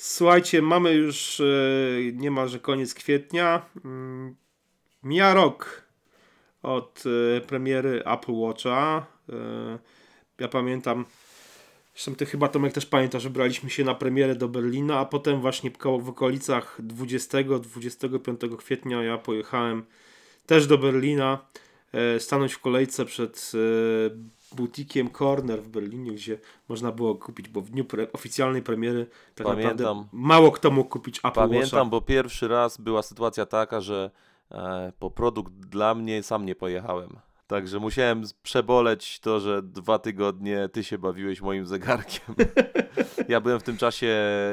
Słuchajcie, mamy już e, niemalże koniec kwietnia. Mm, mija rok od e, premiery Apple Watcha. E, ja pamiętam, zresztą ty chyba Tomek też pamiętasz, że braliśmy się na premierę do Berlina, a potem właśnie w okolicach 20-25 kwietnia ja pojechałem też do Berlina, stanąć w kolejce przed butikiem Corner w Berlinie, gdzie można było kupić, bo w dniu pre oficjalnej premiery tak Pamiętam. naprawdę mało kto mógł kupić Apple Pamiętam, Watcha. bo pierwszy raz była sytuacja taka, że e, po produkt dla mnie sam nie pojechałem. Także musiałem przeboleć to, że dwa tygodnie ty się bawiłeś moim zegarkiem. ja byłem w tym czasie,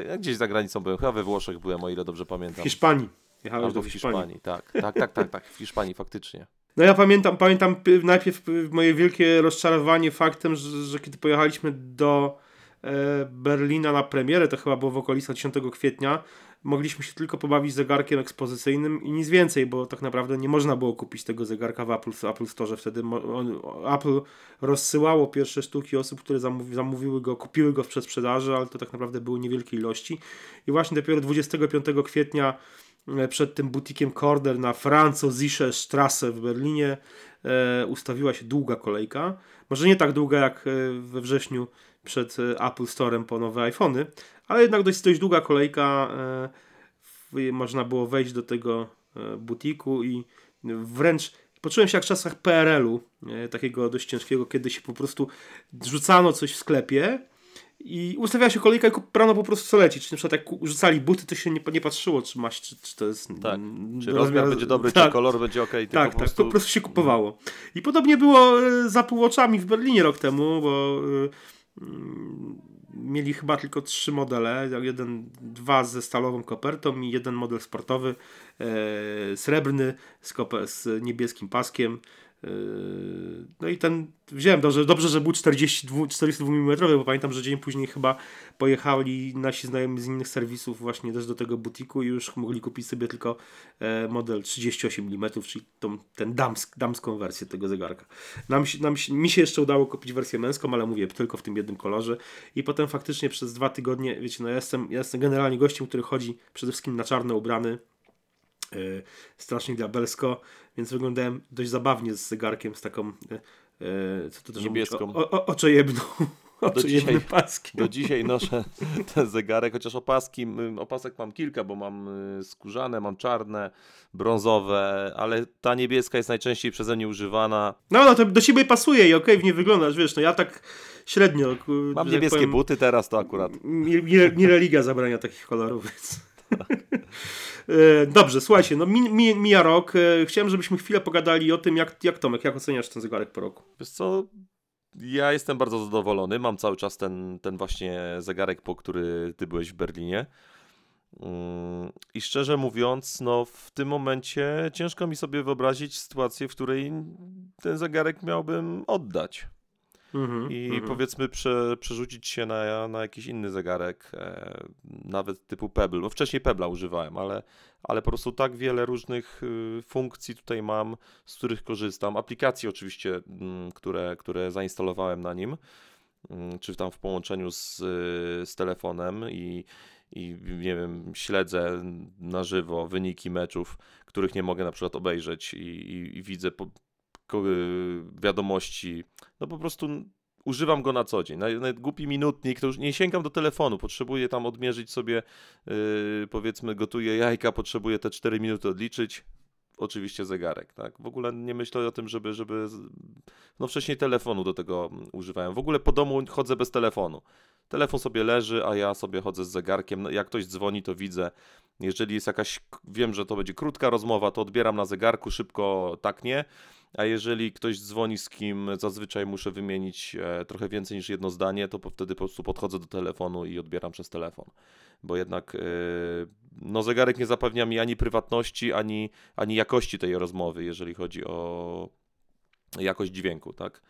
ja gdzieś za granicą byłem, chyba we Włoszech byłem, o ile dobrze pamiętam. W Hiszpanii. Jechałeś Albo do Hiszpanii. Hiszpanii. Tak, tak, tak, tak, tak, w Hiszpanii faktycznie. No ja pamiętam, pamiętam najpierw moje wielkie rozczarowanie faktem, że, że kiedy pojechaliśmy do e, Berlina na premierę, to chyba było w okolicach 10 kwietnia, mogliśmy się tylko pobawić zegarkiem ekspozycyjnym i nic więcej, bo tak naprawdę nie można było kupić tego zegarka w Apple, Apple Store. Wtedy on, Apple rozsyłało pierwsze sztuki osób, które zamówi, zamówiły go, kupiły go w przedsprzedaży, ale to tak naprawdę były niewielkie ilości. I właśnie dopiero 25 kwietnia przed tym butikiem Corner na Franzosische Strasse w Berlinie e, ustawiła się długa kolejka. Może nie tak długa jak e, we wrześniu przed Apple Store'em po nowe iPhony, ale jednak dość, dość długa kolejka. Można było wejść do tego butiku i wręcz poczułem się jak w czasach PRL-u, takiego dość ciężkiego, kiedy się po prostu rzucano coś w sklepie i ustawiała się kolejka i brano po prostu co leci. Czy na przykład jak rzucali buty, to się nie, nie patrzyło, czy, masz, czy, czy to jest... Tak, czy rozmiar, będzie dobry, tak. czy kolor będzie ok. Tak, tak, po prostu... tak, po prostu się kupowało. I podobnie było e, za półoczami w Berlinie rok temu, bo yy, mieli chyba tylko trzy modele. Jeden, dwa ze stalową kopertą i jeden model sportowy, yy, srebrny z, z niebieskim paskiem. Yy, no i ten wziąłem, dobrze, dobrze że był 42, 42 mm, bo pamiętam, że dzień później chyba pojechali nasi znajomi z innych serwisów właśnie też do tego butiku i już mogli kupić sobie tylko e, model 38 mm, czyli tą, ten damsk, damską wersję tego zegarka. Nam, nam, mi się jeszcze udało kupić wersję męską, ale mówię, tylko w tym jednym kolorze i potem faktycznie przez dwa tygodnie, wiecie, no ja jestem, ja jestem generalnie gościem, który chodzi przede wszystkim na czarno ubrany, strasznie diabelsko, więc wyglądałem dość zabawnie z zegarkiem, z taką e, e, co to też niebieską. O, o, oczojebną. Do dzisiaj, do dzisiaj noszę ten zegarek, chociaż opaski, opasek mam kilka, bo mam skórzane, mam czarne, brązowe, ale ta niebieska jest najczęściej przeze mnie używana. No, no to do siebie pasuje i okej, okay, w nie wyglądasz, wiesz, no ja tak średnio. Mam niebieskie powiem, buty teraz, to akurat. Nie religia zabrania takich kolorów, więc... E, dobrze, słuchajcie, no mi, mi, mija rok. E, chciałem, żebyśmy chwilę pogadali o tym, jak, jak Tomek, jak oceniasz ten zegarek po roku? Wiesz co, ja jestem bardzo zadowolony. Mam cały czas ten, ten właśnie zegarek, po który ty byłeś w Berlinie. Mm, I szczerze mówiąc, no w tym momencie ciężko mi sobie wyobrazić sytuację, w której ten zegarek miałbym oddać. Mm-hmm, I mm-hmm. powiedzmy prze, przerzucić się na, na jakiś inny zegarek, e, nawet typu Pebble. No wcześniej Pebble'a używałem, ale, ale po prostu tak wiele różnych y, funkcji tutaj mam, z których korzystam. Aplikacji oczywiście, m, mm, które, które zainstalowałem na nim, m, mm, czy tam w połączeniu z, z telefonem i, i nie wiem, śledzę na żywo wyniki meczów, których nie mogę na przykład obejrzeć i, i, i widzę po, wiadomości. No po prostu używam go na co dzień. Nawet głupi minutnik, to już nie sięgam do telefonu, potrzebuję tam odmierzyć sobie, yy, powiedzmy, gotuję jajka, potrzebuję te 4 minuty odliczyć. Oczywiście zegarek, tak? W ogóle nie myślę o tym, żeby, żeby. No wcześniej telefonu do tego używałem. W ogóle po domu chodzę bez telefonu. Telefon sobie leży, a ja sobie chodzę z zegarkiem. No, jak ktoś dzwoni, to widzę. Jeżeli jest jakaś, wiem, że to będzie krótka rozmowa, to odbieram na zegarku, szybko tak nie a jeżeli ktoś dzwoni z kim zazwyczaj muszę wymienić e, trochę więcej niż jedno zdanie, to wtedy po prostu podchodzę do telefonu i odbieram przez telefon. Bo jednak e, no, zegarek nie zapewnia mi ani prywatności, ani, ani jakości tej rozmowy, jeżeli chodzi o jakość dźwięku, tak?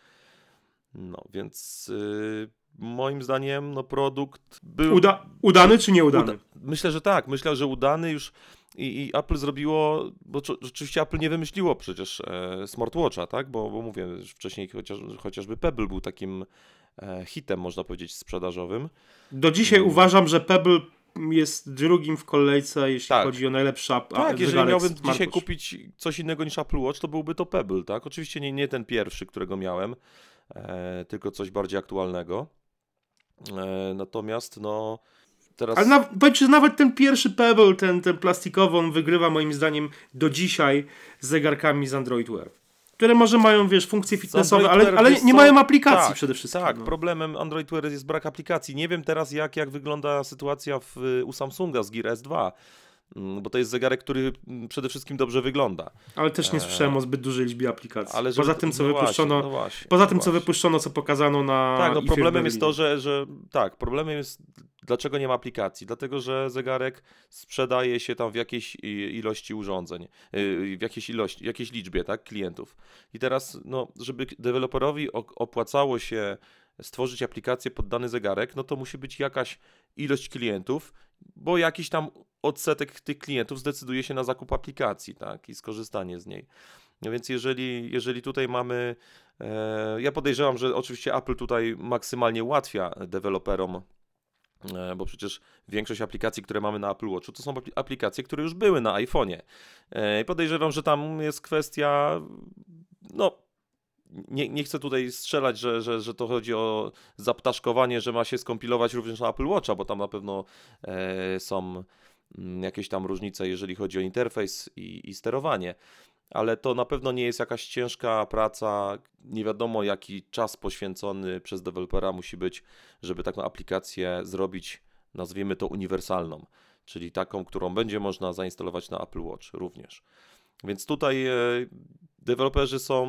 No, więc yy, moim zdaniem no, produkt był... Uda udany czy nieudany? Uda myślę, że tak. Myślę, że udany już i, i Apple zrobiło, bo rzeczywiście Apple nie wymyśliło przecież e, smartwatcha, tak? Bo, bo mówię, wcześniej chociaż, chociażby Pebble był takim e, hitem, można powiedzieć, sprzedażowym. Do dzisiaj hmm. uważam, że Pebble jest drugim w kolejce, jeśli Tak. chodzi o najlepszy ap- Tak, jeżeli miałbym smartwatch. dzisiaj kupić coś innego niż Apple Watch, to byłby to Pebble, tak? Oczywiście nie, nie ten pierwszy, którego miałem, e, tylko coś bardziej aktualnego. E, natomiast no teraz... Ale na, że nawet ten pierwszy Pebble, ten, ten plastikowy, on wygrywa moim zdaniem do dzisiaj z zegarkami z Android Wear. Które może mają, wiesz, funkcje fitnessowe, ale, ale nie co? mają aplikacji Tak, przede wszystkim. Tak, no. problemem Android Wear jest brak aplikacji. Nie wiem teraz, jak, jak wygląda sytuacja w, u Samsunga z Gear S2, mm, bo to jest zegarek, który mm, przede wszystkim dobrze wygląda. Ale też nie Eee, słyszałem o zbyt dużej liczbie aplikacji. Ale poza tym, co no wypuszczono, Właśnie, no właśnie, poza no tym, co wypuszczono, co pokazano na Tak, no problemem jest to, że, że tak, problemem jest, dlaczego nie ma aplikacji? Dlatego, że zegarek sprzedaje się tam w jakiejś ilości urządzeń, yy, w jakiejś ilości, jakiejś liczbie, tak, klientów. I teraz, no, żeby deweloperowi opłacało się stworzyć aplikację pod dany zegarek, no to musi być jakaś ilość klientów, bo jakiś tam odsetek tych klientów zdecyduje się na zakup aplikacji, tak, i skorzystanie z niej. No więc jeżeli, jeżeli tutaj mamy E, Ja podejrzewam, że oczywiście Apple tutaj maksymalnie ułatwia deweloperom, e, bo przecież większość aplikacji, które mamy na Apple Watchu, to są apli- aplikacje, które już były na iPhone'ie. E, I podejrzewam, że tam jest kwestia, no, nie, nie chcę tutaj strzelać, że, że, że to chodzi o zaptaszkowanie, że ma się skompilować również na Apple Watcha, bo tam na pewno e, są mm, jakieś tam różnice, jeżeli chodzi o interfejs i, i sterowanie ale to na pewno nie jest jakaś ciężka praca. Nie wiadomo, jaki czas poświęcony przez dewelopera musi być, żeby taką aplikację zrobić, nazwijmy to uniwersalną, czyli taką, którą będzie można zainstalować na Apple Watch również. Więc tutaj e, deweloperzy są,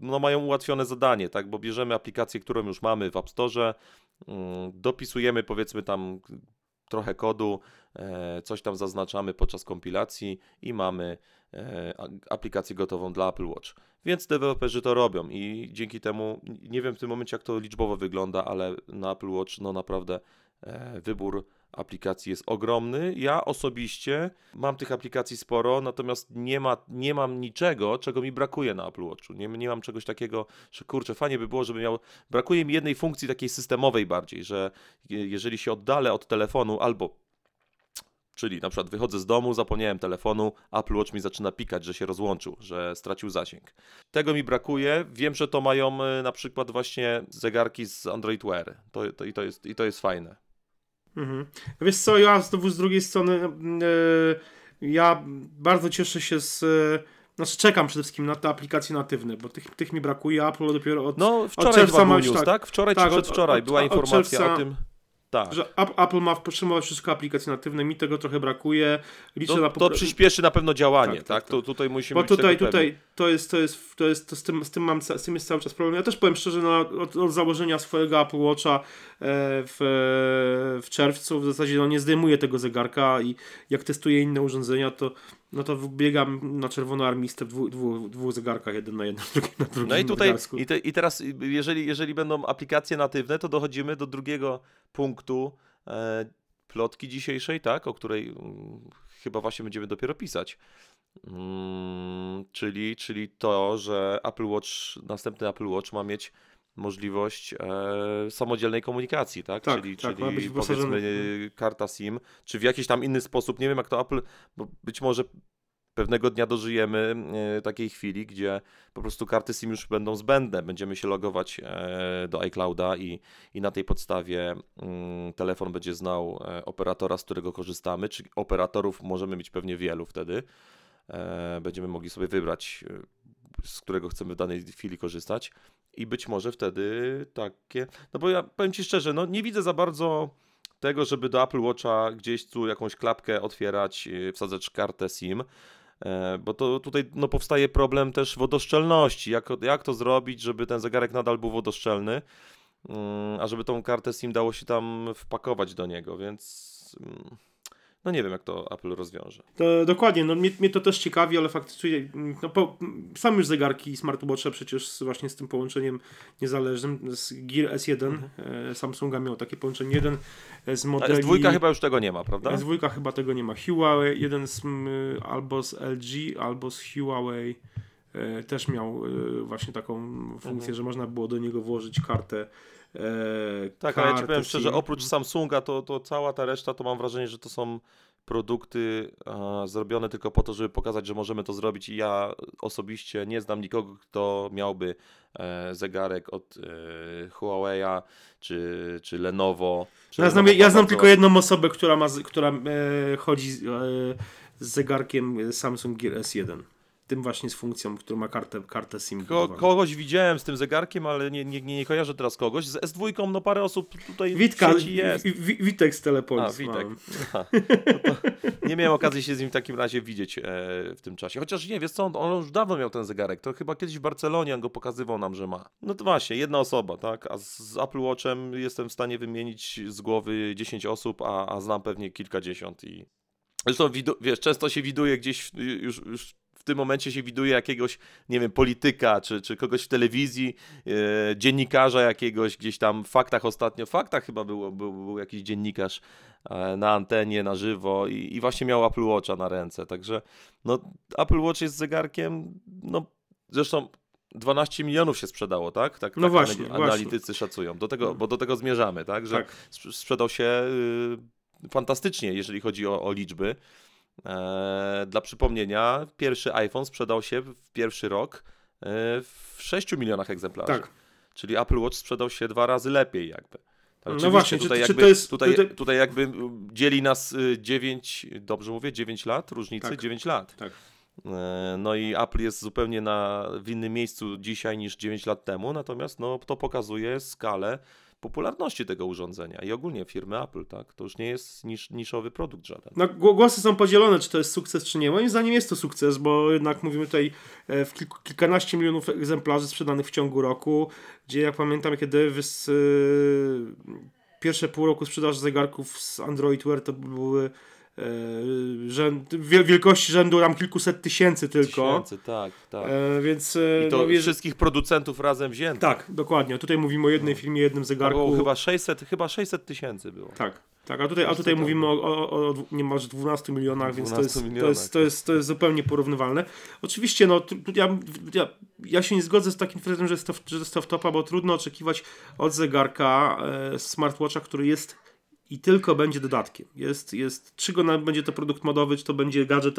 no mają ułatwione zadanie, tak, bo bierzemy aplikację, którą już mamy w App Store, mm, dopisujemy powiedzmy tam trochę kodu, e, coś tam zaznaczamy podczas kompilacji i mamy e, aplikację gotową dla Apple Watch. Więc deweloperzy to robią i dzięki temu, nie wiem w tym momencie jak to liczbowo wygląda, ale na Apple Watch no naprawdę e, wybór aplikacji jest ogromny. Ja osobiście mam tych aplikacji sporo, natomiast nie, ma, nie mam niczego, czego mi brakuje na Apple Watchu. Nie, nie mam czegoś takiego, że kurczę, fajnie by było, żeby miał. Brakuje mi jednej funkcji takiej systemowej bardziej, że je- jeżeli się oddalę od telefonu albo Czyli na przykład wychodzę z domu, zapomniałem telefonu, Apple Watch mi zaczyna pikać, że się rozłączył, że stracił zasięg. Tego mi brakuje. Wiem, że to mają y, na przykład właśnie zegarki z Android Wear. To, to, i, to jest, I to jest fajne. Mhm. Wiesz co, ja znowu z drugiej strony e, ja bardzo cieszę się z... E, znaczy czekam przede wszystkim na te aplikacje natywne, bo tych, tych mi brakuje, Apple dopiero od... No, wczoraj czerwca chyba był masz news, tak. tak? Wczoraj Tak, czy od- przedwczoraj od- była od informacja czerwca- o tym. Tak. Że App- Apple ma przyjmować wszystko aplikacje natywne, mi tego trochę brakuje. Liczę To, na to popra- przyspieszy na pewno działanie, Tak, tak? tak, To tutaj musimy Bo być tutaj, tutaj to jest, to jest, to jest, to z tym, z tym mam, z tym jest cały czas problem. Ja też powiem szczerze, no, od, od założenia swojego Apple Watcha e, w, w czerwcu w zasadzie no, nie zdejmuję tego zegarka i jak testuję inne urządzenia, to no to biegam na czerwono armistę w dwóch, dwóch, dwóch zegarkach, jeden na jednym, drugi na drugim No i tutaj, i, te, i teraz, jeżeli, jeżeli będą aplikacje natywne, to dochodzimy do drugiego punktu e, plotki dzisiejszej, tak? O której mm, chyba właśnie będziemy dopiero pisać. Mm, czyli, czyli to, że Apple Watch, następny Apple Watch ma mieć możliwość e, samodzielnej komunikacji, tak? Tak, czyli tak, czyli wyposażony. powiedzmy karta SIM, czy w jakiś tam inny sposób, nie wiem jak to Apple, bo być może pewnego dnia dożyjemy e, takiej chwili, gdzie po prostu karty SIM już będą zbędne. Będziemy się logować e, do iClouda i, i na tej podstawie mm, telefon będzie znał e, operatora, z którego korzystamy, czy operatorów możemy mieć pewnie wielu wtedy. E, Będziemy mogli sobie wybrać, e, z którego chcemy w danej chwili korzystać i być może wtedy takie... No bo ja powiem Ci szczerze, no nie widzę za bardzo tego, żeby do Apple Watcha gdzieś tu jakąś klapkę otwierać, e, wsadzać kartę SIM. E, Bo to tutaj no, powstaje problem też wodoszczelności. Jak, jak to zrobić, żeby ten zegarek nadal był wodoszczelny, mm, a żeby tą kartę SIM dało się tam wpakować do niego, więc mm, no nie wiem, jak to Apple rozwiąże. To, dokładnie, no mnie, mnie to też ciekawi, ale faktycznie no, po, są już zegarki smartwatche przecież z, właśnie z tym połączeniem niezależnym, z Gear S1 e, Samsunga miał takie połączenie, jeden z A modeli... S2 chyba już tego nie ma, prawda? S2 chyba tego nie ma. Huawei, jeden z, albo z LG, albo z Huawei też miał e, właśnie taką funkcję, Mhm. że można było do niego włożyć kartę E, Tak, ale ja powiem szczerze, oprócz Samsunga, to, to cała ta reszta, to mam wrażenie, że to są produkty e, zrobione tylko po to, żeby pokazać, że możemy to zrobić i ja osobiście nie znam nikogo, kto miałby e, zegarek od e, Huawei'a czy, czy Lenovo. Czy Ja znam, ja znam tylko jedną osobę, która, ma, która e, chodzi z, e, z zegarkiem Samsung Gear S1. Tym właśnie z funkcją, który ma kartę, kartę SIM. Ko kogoś widziałem z tym zegarkiem, ale nie, nie, nie kojarzę teraz kogoś. Z S2 no parę osób tutaj Witka, w jest. Wi- Wi- Witek z A, Telepolis. Witek. mam. Aha. No nie miałem okazji się z nim w takim razie widzieć e, w tym czasie. Chociaż nie, wiesz co, on, on już dawno miał ten zegarek. To chyba kiedyś w Barcelonie on go pokazywał nam, że ma. No to właśnie, jedna osoba, tak? A z, z Apple Watchem jestem w stanie wymienić z głowy 10 osób, a, a znam pewnie kilkadziesiąt i... Zresztą, widu- wiesz, często się widuje gdzieś już, już w tym momencie się widuje jakiegoś, nie wiem, polityka, czy, czy kogoś w telewizji, e, dziennikarza jakiegoś gdzieś tam w faktach ostatnio, w faktach chyba było, był, był jakiś dziennikarz e, na antenie, na żywo i, i właśnie miał Apple Watcha na ręce, także no Apple Watch jest zegarkiem, no zresztą 12 milionów się sprzedało, tak? Tak, No tak właśnie, anali- właśnie. analitycy szacują, do tego, bo do tego zmierzamy, tak? Że Tak. sprz- sprzedał się y, fantastycznie, jeżeli chodzi o, o liczby. E, dla przypomnienia, pierwszy iPhone sprzedał się w pierwszy rok e, w 6 milionach egzemplarzy. Tak. Czyli Apple Watch sprzedał się dwa razy lepiej jakby. Tak, No oczywiście właśnie, czy- tutaj, czy jakby, to jest- tutaj, tutaj- tutaj jakby dzieli nas 9, dobrze mówię, 9 lat różnicy, Tak. 9 lat. Tak. E, No i Apple jest zupełnie na, w innym miejscu dzisiaj niż 9 lat temu, natomiast no, to pokazuje skalę popularności tego urządzenia i ogólnie firmy Apple, tak? To już nie jest nisz, niszowy produkt żaden. No, gło- głosy są podzielone, czy to jest sukces, czy nie. Moim zdaniem jest to sukces, bo jednak mówimy tutaj e, w kilkanaście milionów egzemplarzy sprzedanych w ciągu roku, gdzie jak pamiętam, kiedy wys, e, pierwsze pół roku sprzedaż zegarków z Android Wear to były rzęd, wiel- wielkości rzędu tam kilkuset tysięcy tylko. Tysięcy, tak, tak. E, więc e, I to no, wiesz- wszystkich producentów razem wziętych. tak, dokładnie. Tutaj mówimy o jednej firmie, jednym To zegarku. było chyba 600, chyba 600 tysięcy było. Tak, tak, a tutaj, a tutaj tak. mówimy o, o, o niemalże 12 milionach, więc to 12 jest, to, milionach, jest, to, jest, to jest zupełnie porównywalne. Oczywiście, no, tu- tu ja, ja, ja się nie zgodzę z takim twierdzeniem, że jest to, że jest to wtopa, bo trudno oczekiwać od zegarka e, smartwatcha, który jest i tylko będzie dodatkiem. Jest, jest, czy go będzie to produkt modowy, czy to będzie gadżet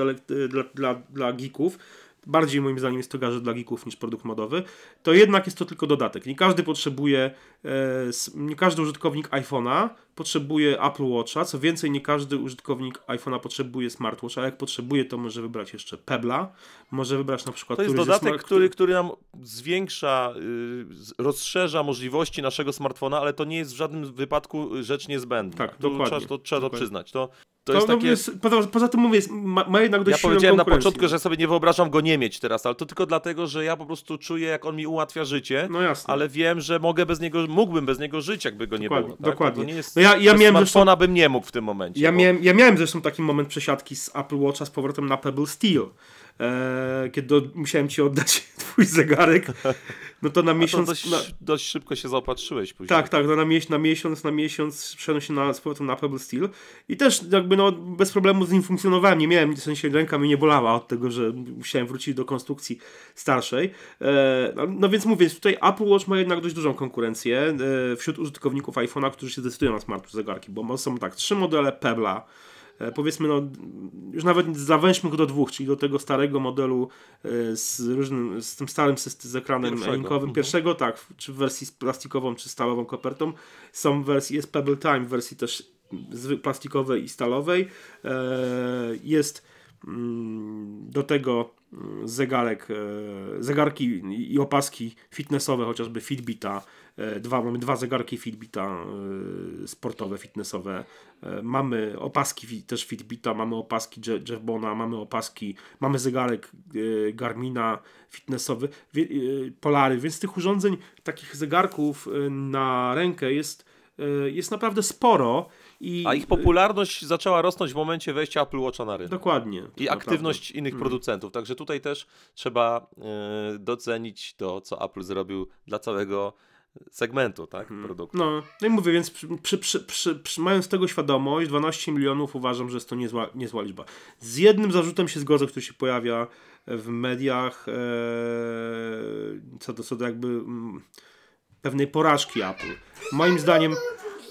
dla, dla, dla geeków, bardziej moim zdaniem jest to gadżet dla geeków niż produkt modowy, to jednak jest to tylko dodatek. Nie każdy potrzebuje, e, nie każdy użytkownik iPhone'a potrzebuje Apple Watcha, co więcej, nie każdy użytkownik iPhone'a potrzebuje smartwatcha, a jak potrzebuje, to może wybrać jeszcze Pebla, może wybrać na przykład To jest dodatek, smart- który, który nam zwiększa, y, rozszerza możliwości naszego smartfona, ale to nie jest w żadnym wypadku rzecz niezbędna. Tak, Tu dokładnie, Trzeba, to, trzeba to dokładnie. przyznać. To, to To jest takie... jest, poza, poza tym mówię, ma, ma jednak dość Ja powiedziałem na początku, że sobie nie wyobrażam go nie mieć teraz, ale to tylko dlatego, że ja po prostu czuję, jak on mi ułatwia życie, No jasne. ale wiem, że mogę bez niego, mógłbym bez niego żyć, jakby go nie Dokładnie, było. Tak? dokładnie. To nie jest, No ja- ja miałem smartfona bym nie mógł w tym momencie. Ja bo- miałem, ja miałem zresztą taki moment przesiadki z Apple Watcha z powrotem na Pebble Steel. E, kiedy musiałem ci oddać twój zegarek, no to na A to miesiąc. dość, na, dość szybko się zaopatrzyłeś później. tak, tak, no na, na miesiąc, na miesiąc przeszedłem się na, z powrotem na Pebble Steel i też jakby no bez problemu z nim funkcjonowałem, nie miałem, w sensie ręka mi nie bolała od tego, że musiałem wrócić do konstrukcji starszej. E, no, no więc mówię, tutaj Apple Watch ma jednak dość dużą konkurencję e, wśród użytkowników iPhone'a, którzy się decydują na smart zegarki, bo są tak, trzy modele Pebble'a, e, powiedzmy, no, już nawet zawęźmy go do dwóch, czyli do tego starego modelu e, z różnym, z tym starym syst- z ekranem Pierwszego. linkowym Mhm. pierwszego, tak, czy w wersji z plastikową, czy stalową kopertą. Są w wersji, jest Pebble Time w wersji też plastikowej i stalowej. E, jest do tego mm, zegarek, e, zegarki i opaski fitnessowe, chociażby Fitbita. E, Dwa, mamy dwa zegarki Fitbita e, sportowe, fitnessowe. Mamy opaski też Fitbita, mamy opaski Je- Jeff Bona, mamy opaski, mamy zegarek Garmina fitnessowy, Polary, więc tych urządzeń, takich zegarków na rękę jest, jest naprawdę sporo. I, A ich popularność zaczęła rosnąć w momencie wejścia Apple Watcha na rynek. Dokładnie. I naprawdę. aktywność innych Mm. producentów. Także tutaj też trzeba e, docenić to, co Apple zrobił dla całego segmentu tak, produktu. No, no i mówię, więc przy, przy, przy, mając tego świadomość, 12 milionów uważam, że jest to niezła, niezła liczba. Z jednym zarzutem się zgodzę, który się pojawia w mediach, e, co do, co do jakby mm, pewnej porażki Apple. Moim zdaniem,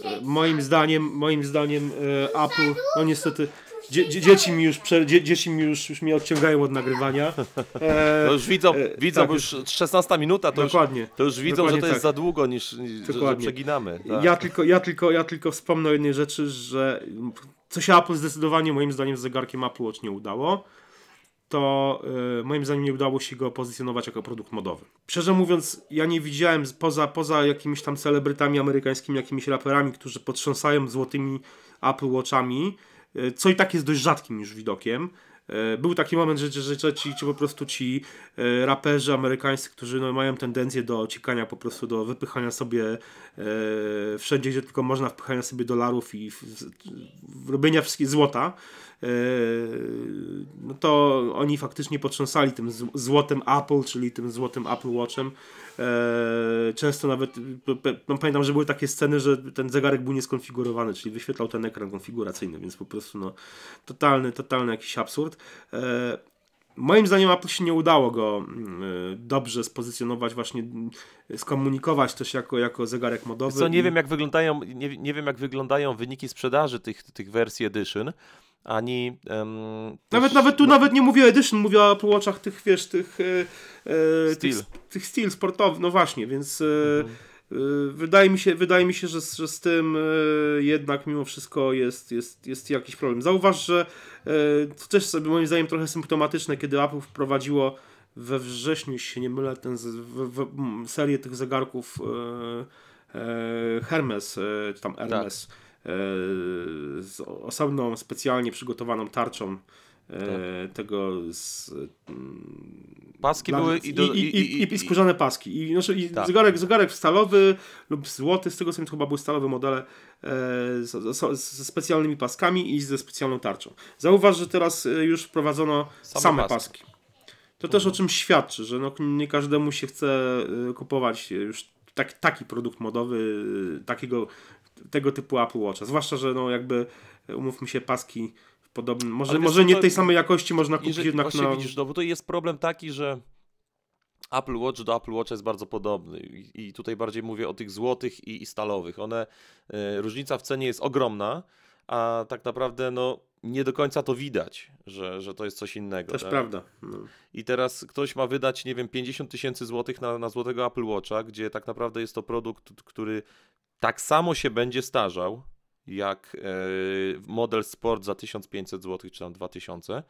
e, moim zdaniem, moim zdaniem e, Apple, no niestety, dzie, dzie, dzieci mi już, prze, dzie, dzieci mi już, już mnie odciągają od nagrywania. E, To już widzą, e, widzą tak, bo już 16 minuta, to już, dokładnie. to już widzą, że to jest tak. za długo, niż, niż że, że przeginamy. Tak. Ja tylko, ja, tylko, ja tylko wspomnę o jednej rzeczy, że co się Apple zdecydowanie moim zdaniem z zegarkiem Apple Watch nie udało, to y, moim zdaniem nie udało się go pozycjonować jako produkt modowy. Szczerze mówiąc, ja nie widziałem poza, poza jakimiś tam celebrytami amerykańskimi, jakimiś raperami, którzy potrząsają złotymi Apple Watchami, y, co i tak jest dość rzadkim już widokiem. Y, Był taki moment, że, że, że ci, ci po prostu ci y, raperzy amerykańscy, którzy no, mają tendencję do ciekania po prostu, do wypychania sobie e, wszędzie, gdzie tylko można, wpychania sobie dolarów i w, w, robienia wszystkiego złota, e, no to oni faktycznie potrząsali tym złotem Apple, czyli tym złotym Apple Watchem. E, często nawet, no, pamiętam, że były takie sceny, że ten zegarek był nieskonfigurowany, czyli wyświetlał ten ekran konfiguracyjny, więc po prostu no, totalny, totalny jakiś absurd. E, Moim zdaniem Apple się nie udało go mm, y, dobrze spozycjonować, właśnie mm, skomunikować też jako, jako zegarek modowy. Co, nie wiem jak wyglądają, nie, nie wiem jak wyglądają wyniki sprzedaży tych, tych wersji Edition, ani em, Nawet, też- nawet tu no, nawet nie mówię o Edition, mówię o Apple Watchach tych, wiesz, tych, e, e, tych, Steel. tych Steel sportowych, no właśnie, więc e, Mhm. E, wydaje mi się, wydaje mi się że, z- że z tym e, jednak mimo wszystko jest, jest, jest jakiś problem. Zauważ, że e, to też sobie moim zdaniem trochę symptomatyczne, kiedy Apple wprowadziło we wrześniu, jeśli się nie mylę, ten z, w, w, serię tych zegarków Hermes, czy tam Hermes, e, z osobną, specjalnie przygotowaną tarczą e, tego z, mm, Paski były i, i, do, i, i, i, i skórzane paski. I, znaczy, i Tak. zegarek, zegarek stalowy lub złoty, z tego co mi to chyba były stalowe modele e, ze specjalnymi paskami i ze specjalną tarczą. Zauważ, że teraz e, już wprowadzono same, Same paski. paski. To też o czym świadczy, że no, nie każdemu się chce kupować już tak, taki produkt modowy, takiego tego typu Apple Watcha. Zwłaszcza, że no jakby umówmy się, paski podobnym, może, może nie to- tej samej jakości można kupić Jeżeli, jednak na... widzisz, no bo to jest problem taki, że Apple Watch do Apple Watcha jest bardzo podobny i, i tutaj bardziej mówię o tych złotych i, i stalowych. One, e, różnica w cenie jest ogromna, a tak naprawdę no nie do końca to widać, że, że to jest coś innego. Też tak? prawda. No. I teraz ktoś ma wydać, nie wiem, 50 tysięcy złotych na, na złotego Apple Watcha, gdzie tak naprawdę jest to produkt, który tak samo się będzie starzał, jak e, model Sport za 1500 zł, czy tam 2000.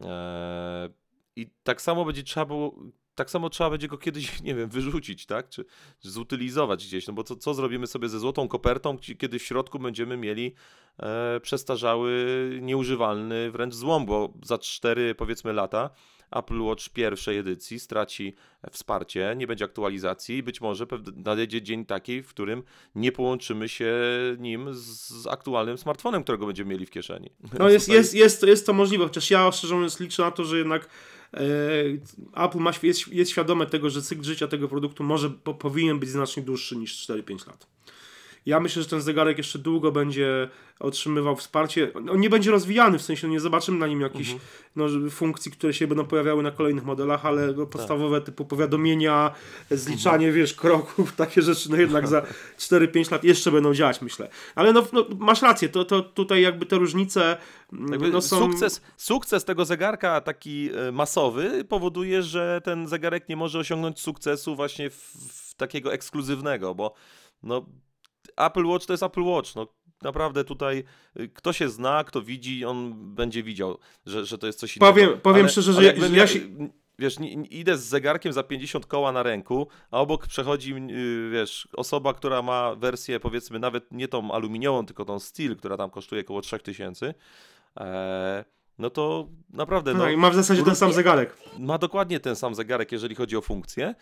E, I tak samo będzie trzeba było, tak samo trzeba będzie go kiedyś, nie wiem, wyrzucić, tak? Czy, zutylizować gdzieś, no bo co, co zrobimy sobie ze złotą kopertą, kiedy w środku będziemy mieli e, przestarzały, nieużywalny wręcz złom, bo za 4 powiedzmy lata Apple Watch pierwszej edycji straci wsparcie, nie będzie aktualizacji i być może nadejdzie dzień taki, w którym nie połączymy się nim z, aktualnym smartfonem, którego będziemy mieli w kieszeni. No jest, jest, jest, to- jest to możliwe, chociaż ja szczerze mówiąc liczę na to, że jednak e, Apple ma, jest, jest świadome tego, że cykl życia tego produktu może po, powinien być znacznie dłuższy niż 4-5 lat. Ja myślę, że ten zegarek jeszcze długo będzie otrzymywał wsparcie. On nie będzie rozwijany, w sensie nie zobaczymy na nim jakichś Mhm. no, funkcji, które się będą pojawiały na kolejnych modelach, ale no, podstawowe typu powiadomienia, zliczanie, wiesz, kroków, takie rzeczy, no jednak za 4-5 lat jeszcze będą działać, myślę. Ale no, no masz rację, to, to tutaj jakby te różnice Jakby no, są... sukces, sukces tego zegarka taki e, masowy powoduje, że ten zegarek nie może osiągnąć sukcesu właśnie w, w takiego ekskluzywnego, bo no, Apple Watch to jest Apple Watch. No, naprawdę tutaj y, kto się zna, kto widzi, on będzie widział, że, że to jest coś innego. Powiem- powiem szczerze, że- jakbym ja ja się- Wiesz, idę z zegarkiem za 50 koła na ręku, a obok przechodzi, y, wiesz, osoba, która ma wersję, powiedzmy, nawet nie tą aluminiową, tylko tą steel, która tam kosztuje około 3000, e, no to naprawdę, no, i ma w zasadzie ten sam zegarek. ma dokładnie ten sam zegarek, jeżeli chodzi o funkcję,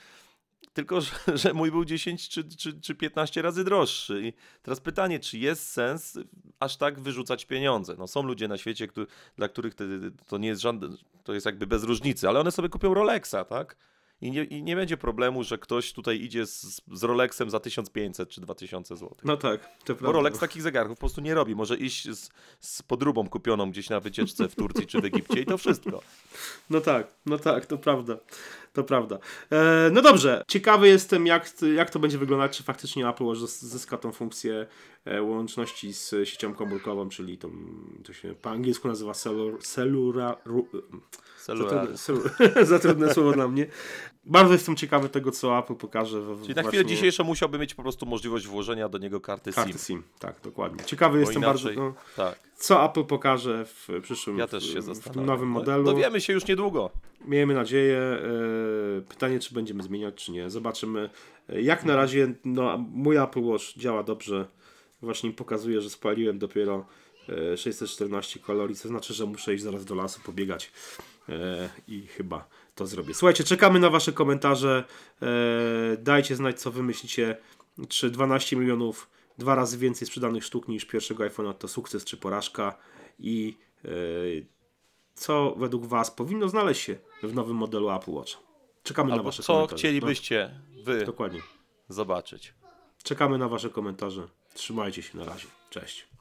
tylko że, że mój był 10 czy, czy, czy 15 razy droższy. I teraz pytanie, czy jest sens aż tak wyrzucać pieniądze? No są ludzie na świecie, którzy, dla których to, to nie jest żadne, to jest jakby bez różnicy, ale one sobie kupią Rolexa, tak? I nie, i nie będzie problemu, że ktoś tutaj idzie z, z Rolexem za 1500 czy 2000 zł. No tak, to Bo prawda. Rolex takich zegarków po prostu nie robi. Może iść z, z podróbą kupioną gdzieś na wycieczce w Turcji czy w Egipcie i to wszystko. No tak, no tak, to prawda. To prawda. E, no dobrze, ciekawy jestem, jak, jak to będzie wyglądać, czy faktycznie Apple Watch zys- zyska tą funkcję łączności z siecią komórkową, czyli tą, to się po angielsku nazywa celur, celura, ru, za, Celulary. trudne, celu, za trudne słowo dla mnie. Bardzo jestem ciekawy tego, co Apple pokaże. W, Czyli na właśnie chwilę dzisiejszą musiałby mieć po prostu możliwość włożenia do niego karty SIM. karty SIM. Tak, dokładnie. Ciekawy Bo jestem inaczej, bardzo, no, tak, co Apple pokaże w przyszłym, ja też się w, nowym No, modelu. Dowiemy się już niedługo. Miejmy nadzieję. E, pytanie, czy będziemy zmieniać, czy nie. Zobaczymy. E, Jak na razie no, mój Apple Watch działa dobrze. Właśnie mi pokazuje, że spaliłem dopiero e, 614 kalorii, co znaczy, że muszę iść zaraz do lasu pobiegać. E, I chyba to zrobię. Słuchajcie, czekamy na Wasze komentarze. E, dajcie znać, co Wy myślicie. Czy 12 milionów, dwa razy więcej sprzedanych sztuk niż pierwszego iPhone'a to sukces czy porażka? I e, co według Was powinno znaleźć się w nowym modelu Apple Watch. Czekamy na Albo Wasze co komentarze. chcielibyście wy No, dokładnie. zobaczyć. Czekamy na Wasze komentarze. Trzymajcie się na razie. Cześć.